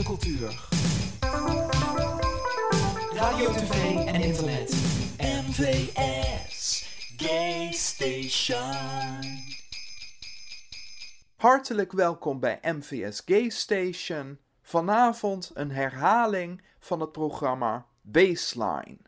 cultuur. Radio, tv en internet. MVS Gay Station. Hartelijk welkom bij MVS Gay Station. Vanavond een herhaling van het programma Baseline.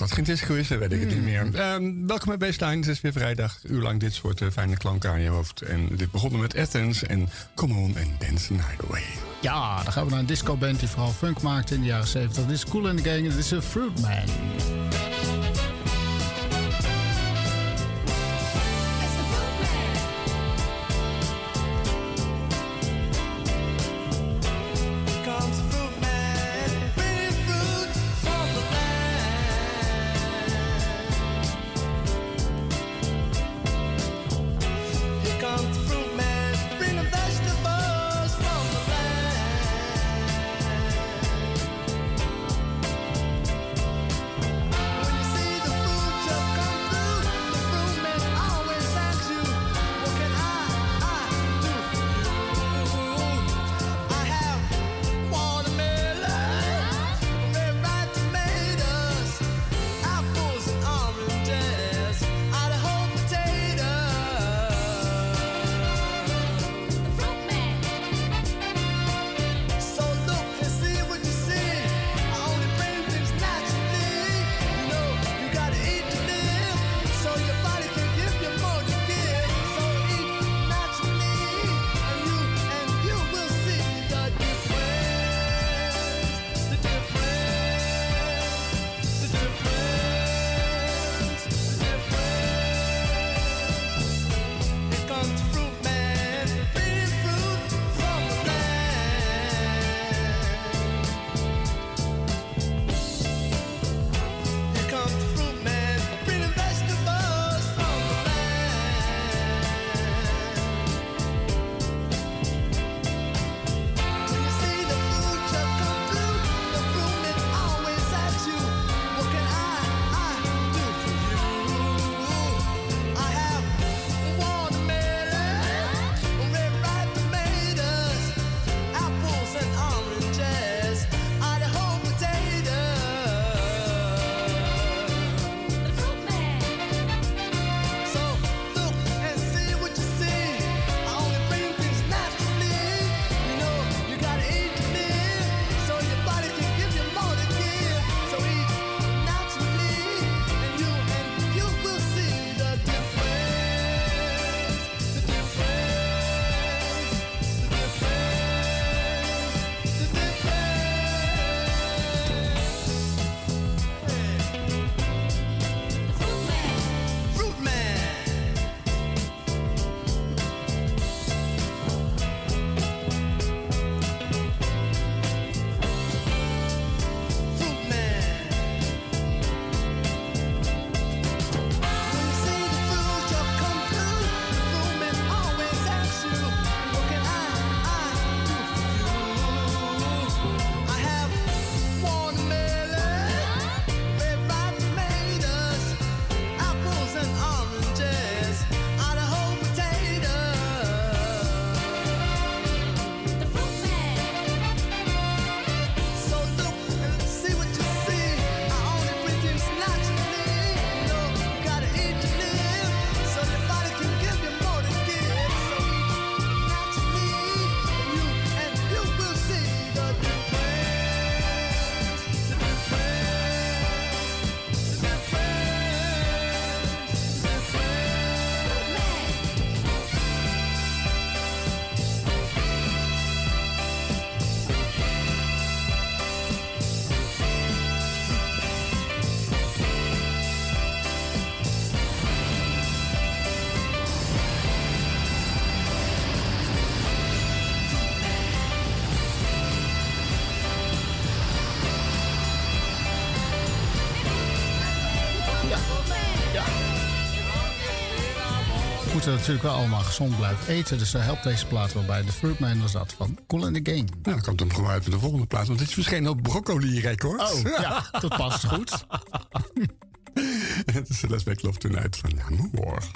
als dat geen disco is, dan weet ik het niet meer. Mm. Ehm, welkom bij Baseline. Het is weer vrijdag. Uur lang dit soort eh, fijne klanken aan je hoofd. En dit begonnen met Athens en Come On and Dance the Night Away. Ja, dan gaan we naar een discoband die vooral funk maakte in de jaren 70. Dit is Cool in the Gang dit is fruit man. moeten natuurlijk wel allemaal gezond blijven eten. Dus daar helpt deze plaat wel bij. De Fruitman was dat van Cool in the Game. Nou, dan komt hem gewoon uit de volgende plaat. Want dit is verschenen op broccoli-record. Oh, ja, dat past goed. Het is Celeste Love Tonight van morgen.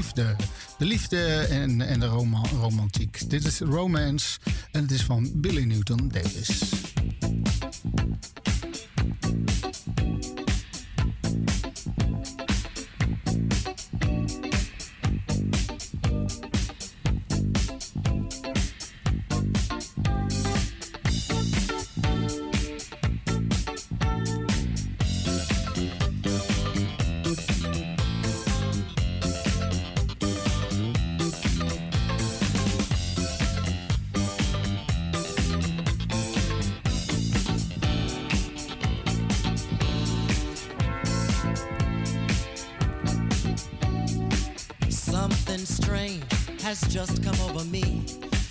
liefde. De liefde en, en de romantiek. Dit is Romance en het is van Billy Newton Davis. has just come over me.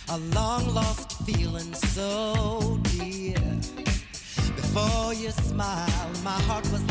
A long lost feeling so dear. Before you smiled, my heart was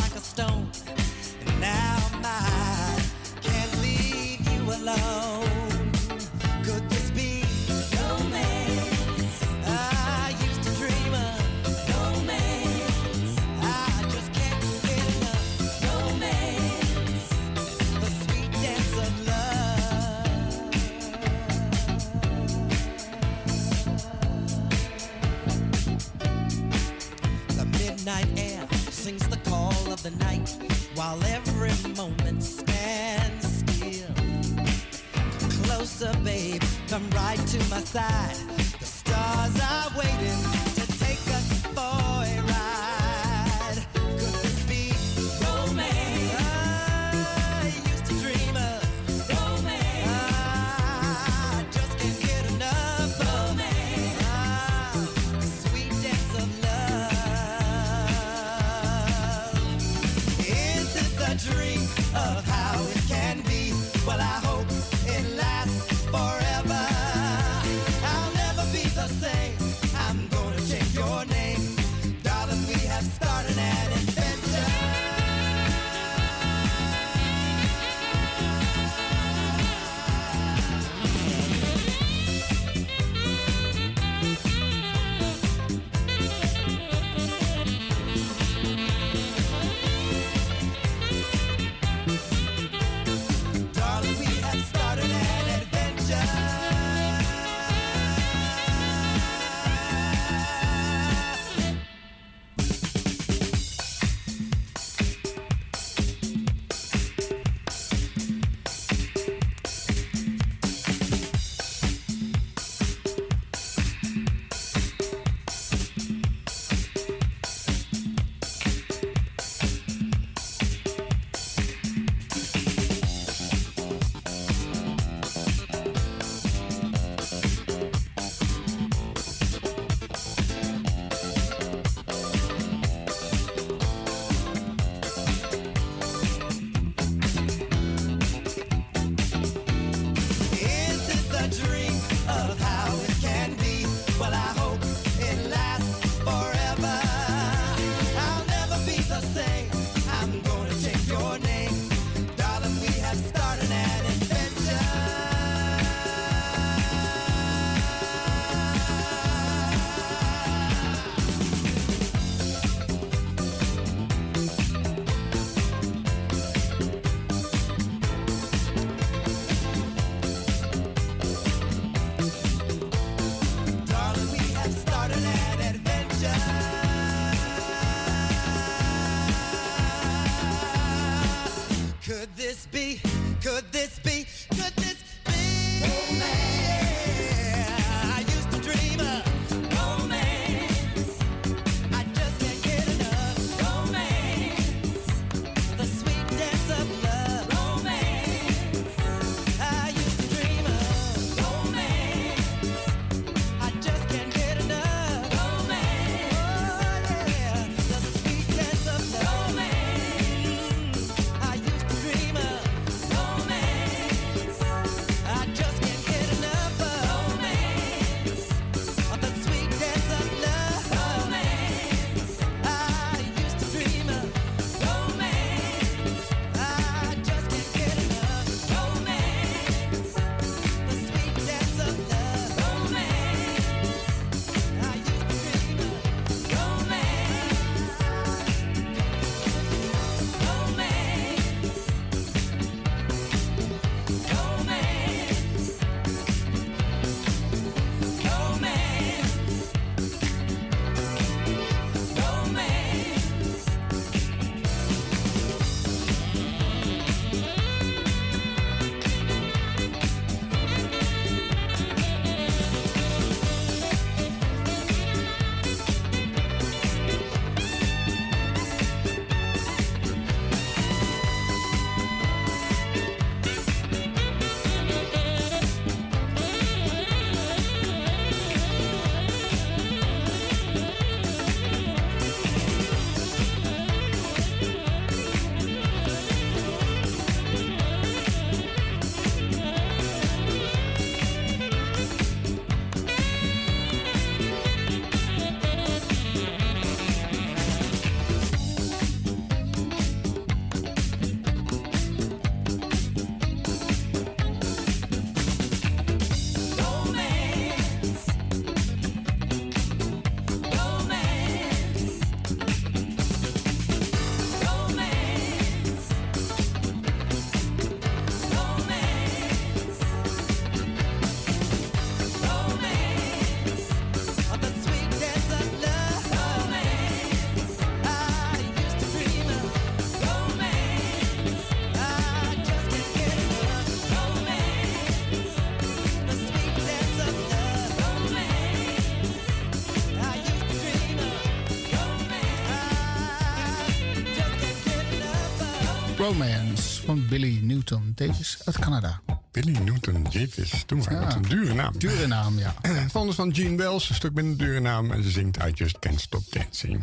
Romance van Billy Newton Davis uit Canada. Billy Newton Davis, toen maar. Ja. Wat een dure naam. Dure naam, ja. Vonders van Gene Wells, een stuk minder dure naam. En ze zingt I Just Can't Stop Dancing.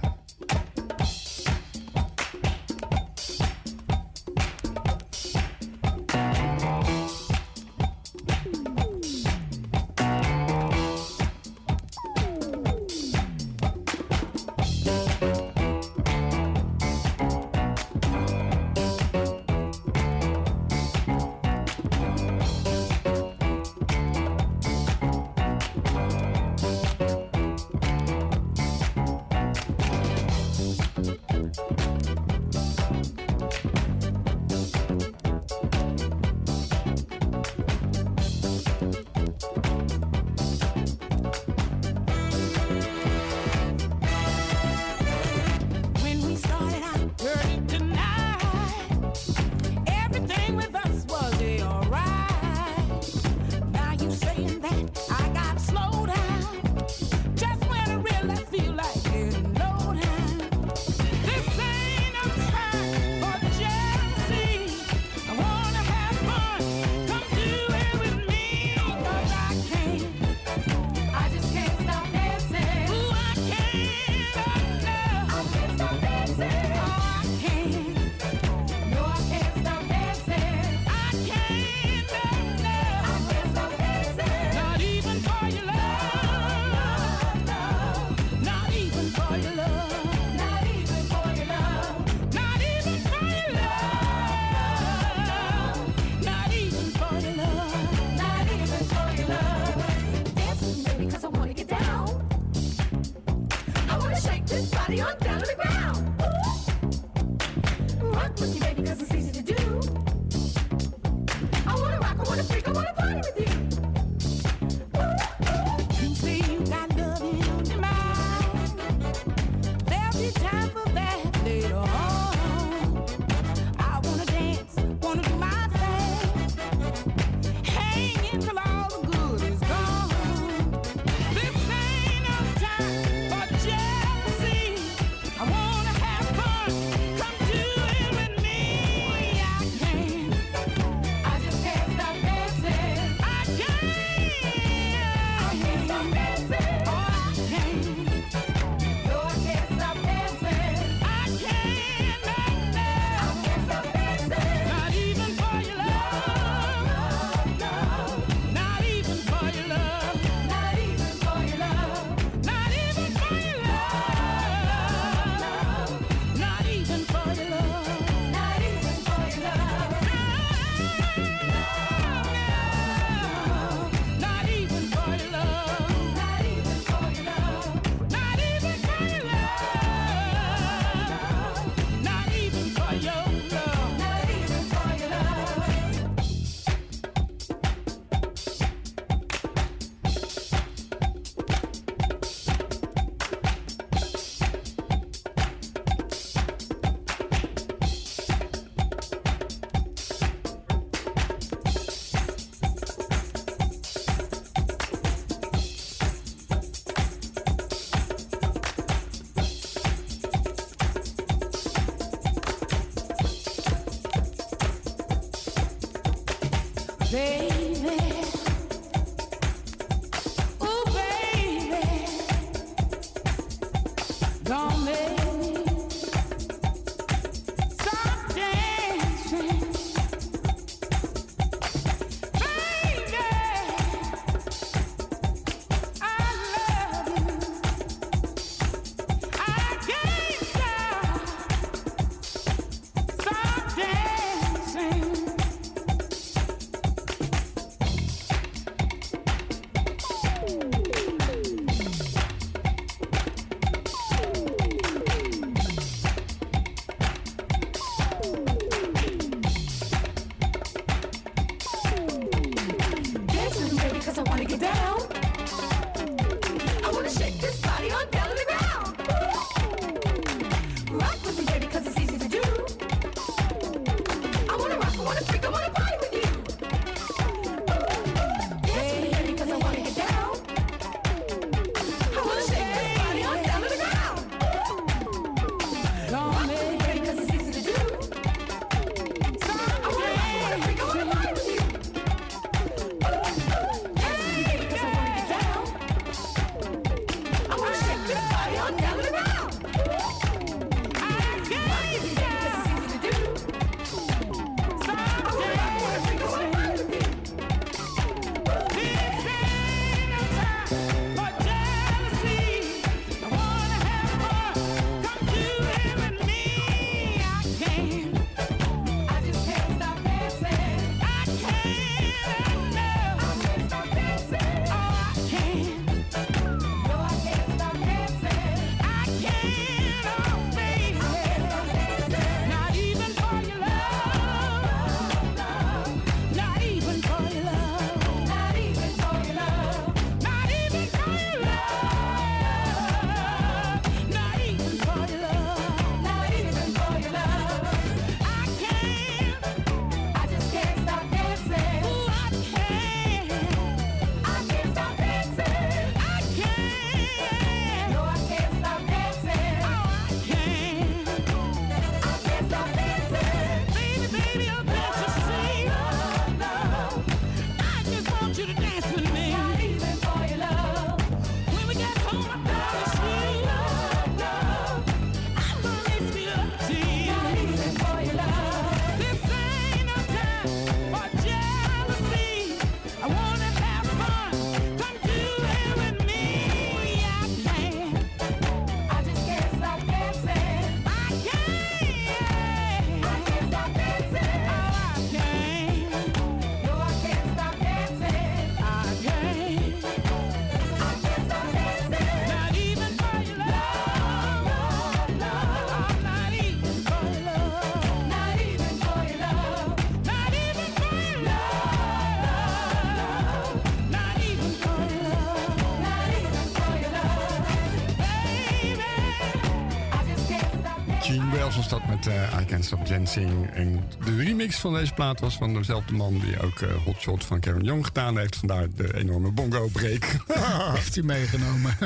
I Can't Stop Dancing. En de remix van deze plaat was van dezelfde man die ook eh, Hot Shot van Karen Young gedaan heeft. Vandaar de enorme bongo-break. Heeft hij meegenomen.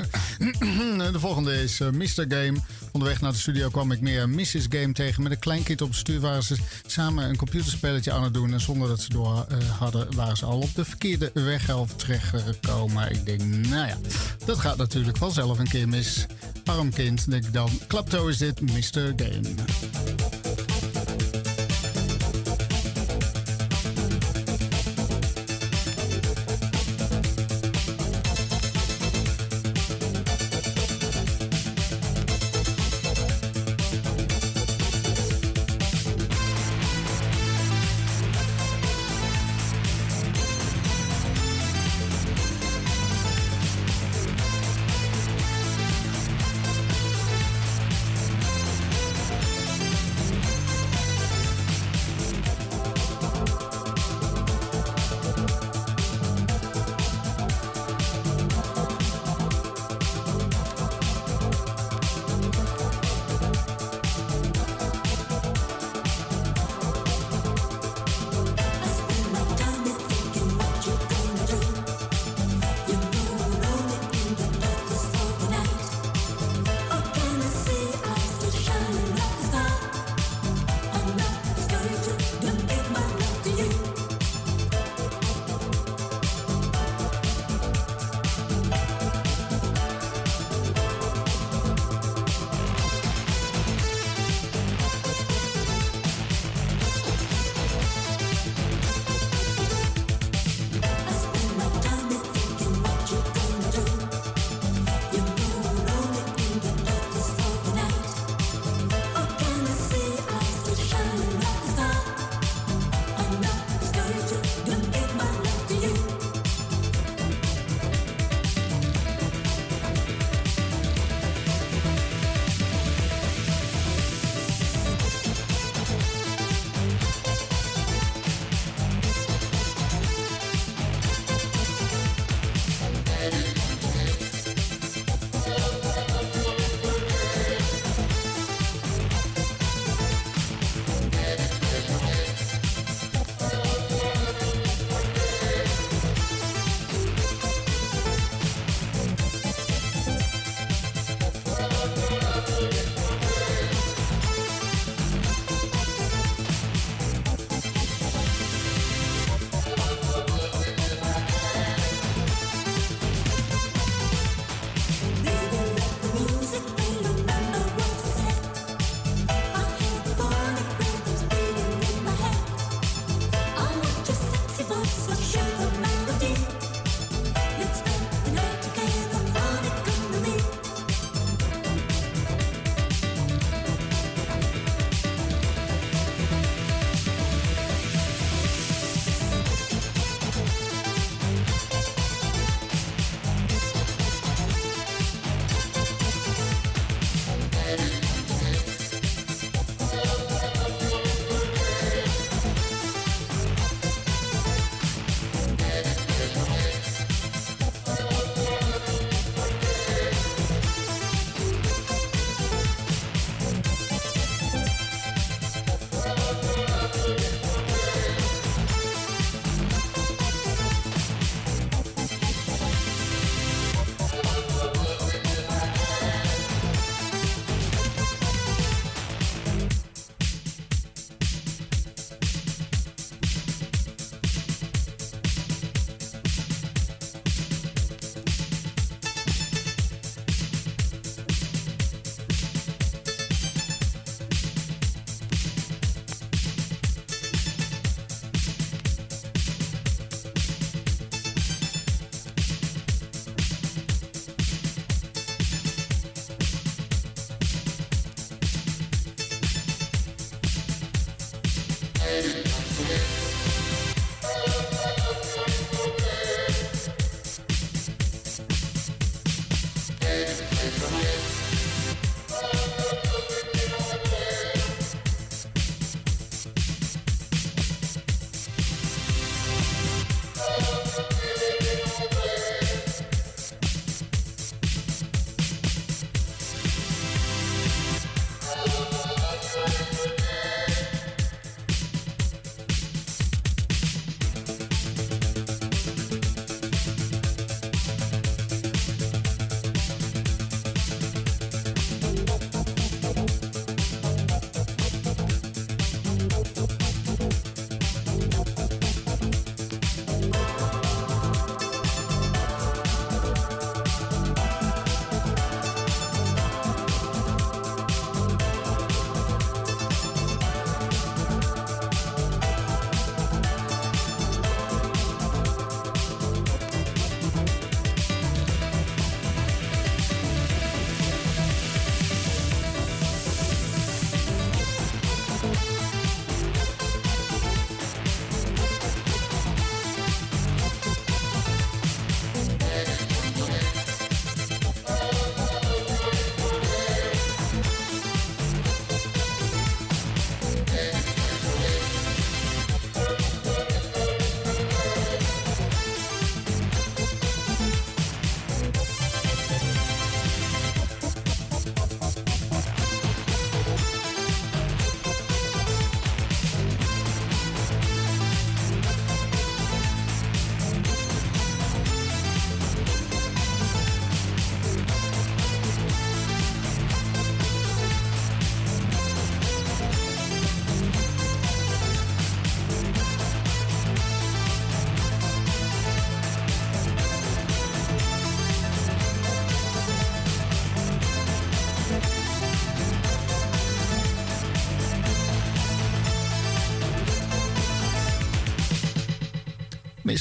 de volgende is eh, Mr. Game. Onderweg naar de studio kwam ik meer Mrs. Game tegen. Met een kleinkind op het stuur waren ze samen een computerspelletje aan het doen. En zonder dat ze door eh, hadden, waren ze al op de verkeerde weghelft terechtgekomen. Ik denk, nou ja, dat gaat natuurlijk vanzelf een keer mis. Arm kind, denk ik dan. Klapto is dit, Mr. Game.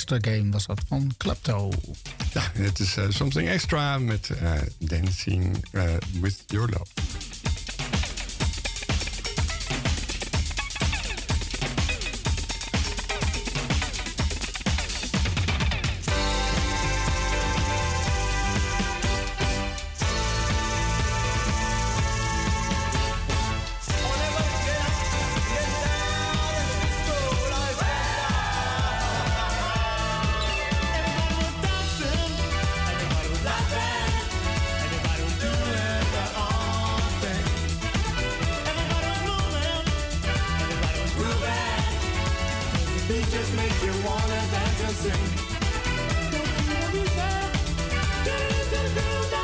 Mr. Game was dat van Klepto. Ja, het is eh, Something Extra met eh, Dancing eh, with Your Love. Just make you wanna dance and sing. Just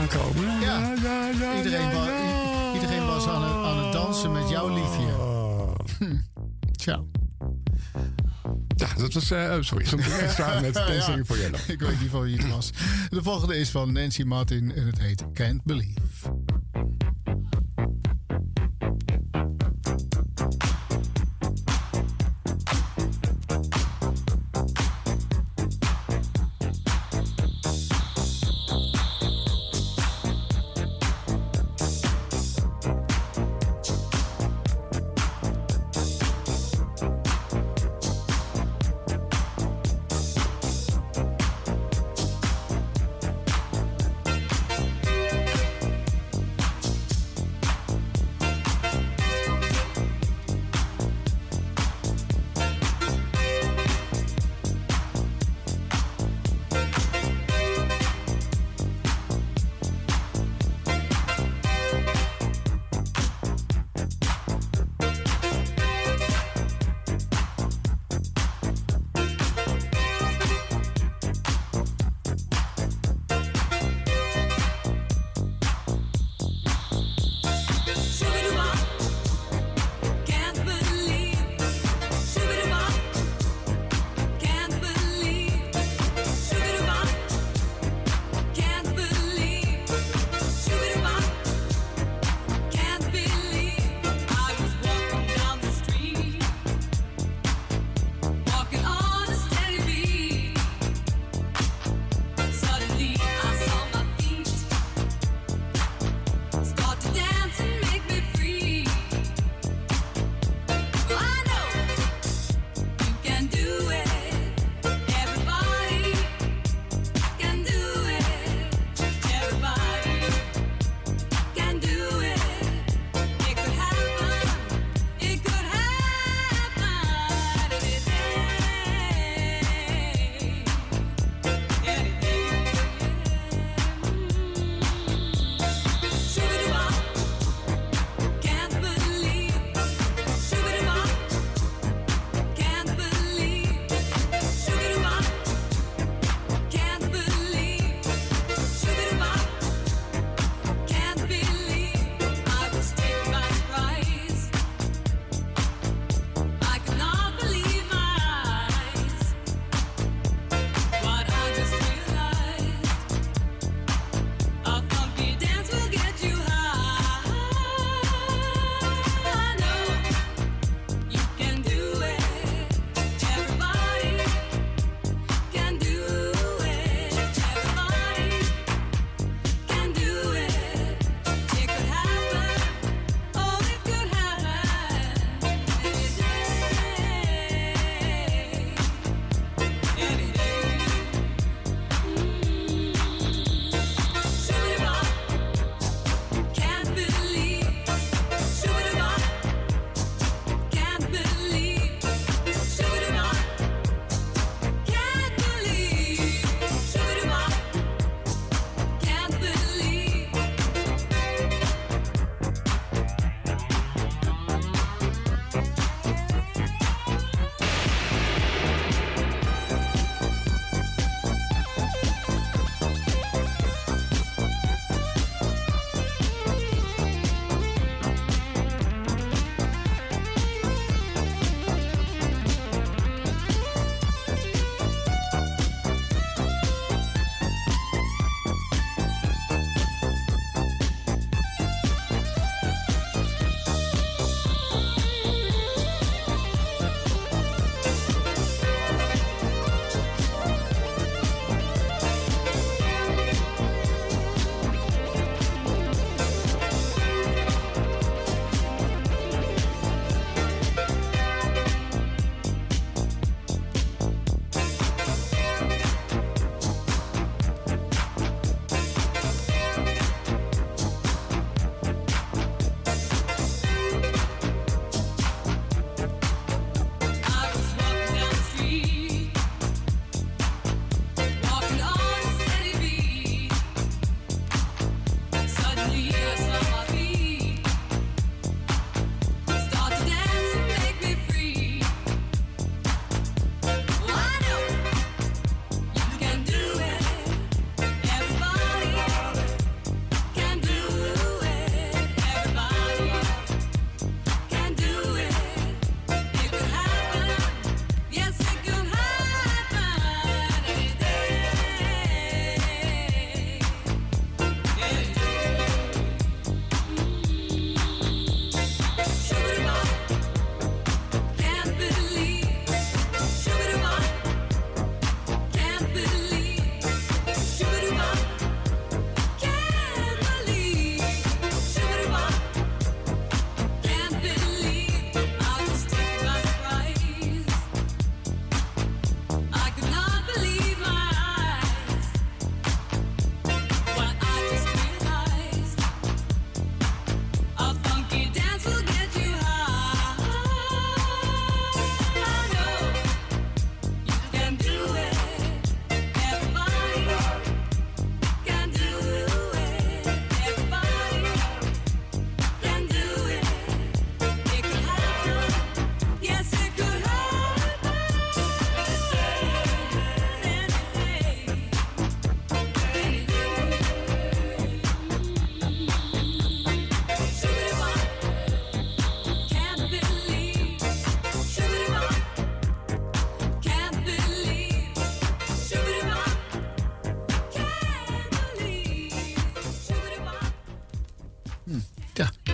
aankomen. Ja. ja, ja, Iedereen, wa- iedereen was aan het, aan het dansen met jouw liefje. Oh. Tja. Ja. Dat was... eh, oh, sorry, Something Extra met Dancing for Yellow. Ik weet niet van wie het was. De volgende is van Nancy Martin en het heet Can't Believe.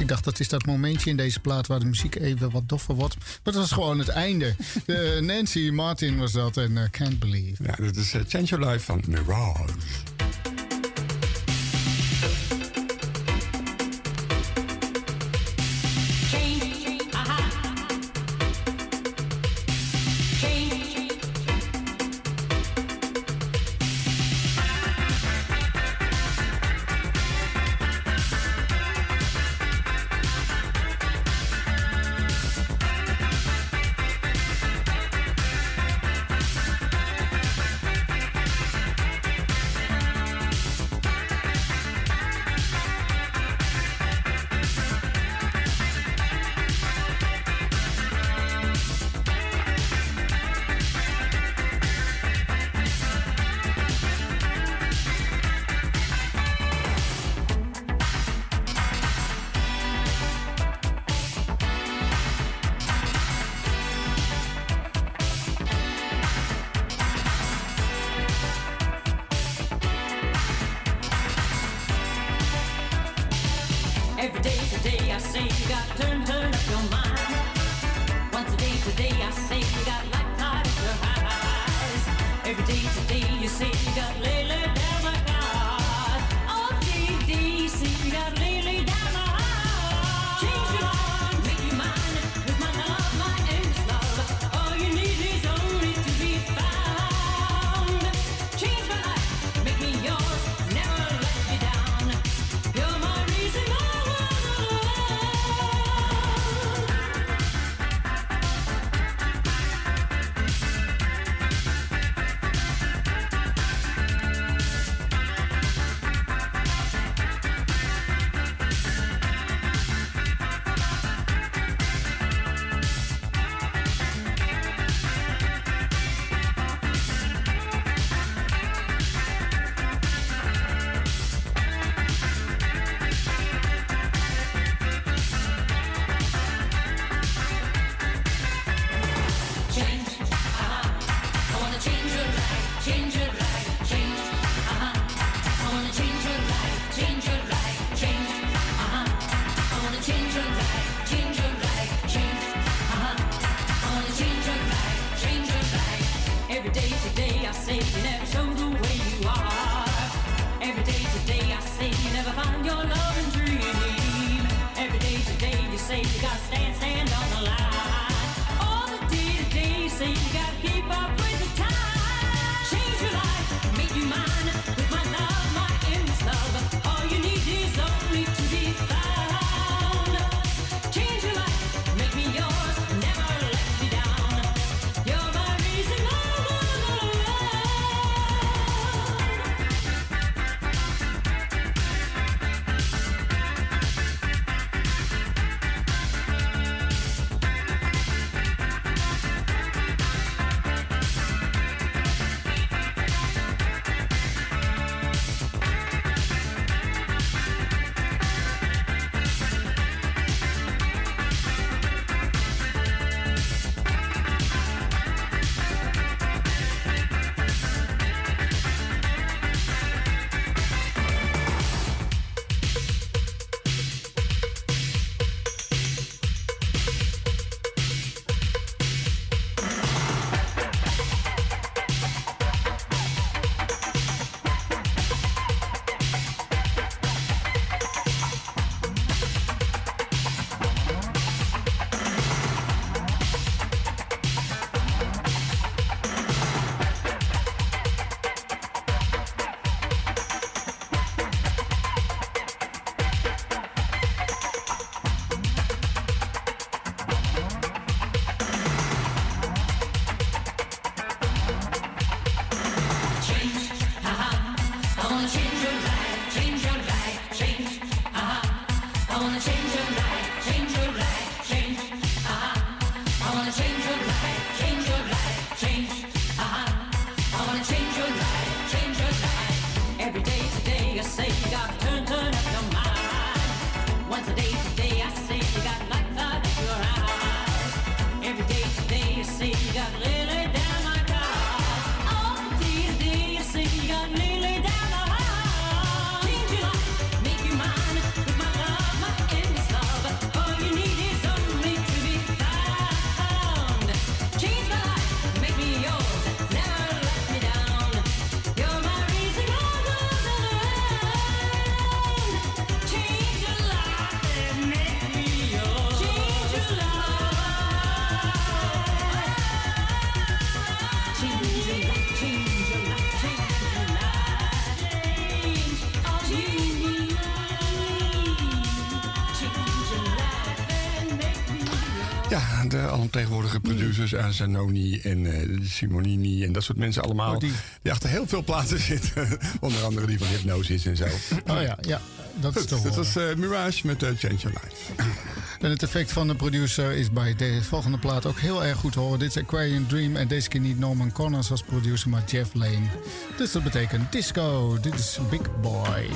Ik dacht, dat is dat momentje in deze plaat waar de muziek even wat doffer wordt. Maar dat was gewoon het einde. Eh, Nancy Martin was dat en eh, Can't Believe. Ja, dat is eh, Change Your Life van Mirage. De alomtegenwoordige producers, aan Zanoni en eh, Simonini en dat soort mensen allemaal. Oh, die. die. achter heel veel platen zitten. Onder andere die van Hypnosis en zo. Oh ja, ja. Dat is te dat was eh, Mirage met eh, Change Your Life. En het effect van de producer is bij de volgende plaat ook heel erg goed te horen. Dit is Aquarian Dream en deze keer niet Norman Connors als producer, maar Jeff Lane. Dus dat betekent disco. Dit is Big Boy.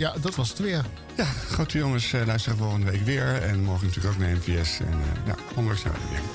Ja, dat was het weer. Ja, grote jongens eh, luisteren volgende week weer. En morgen natuurlijk ook naar MVS. En eh, ja, ondanks zijn we er weer.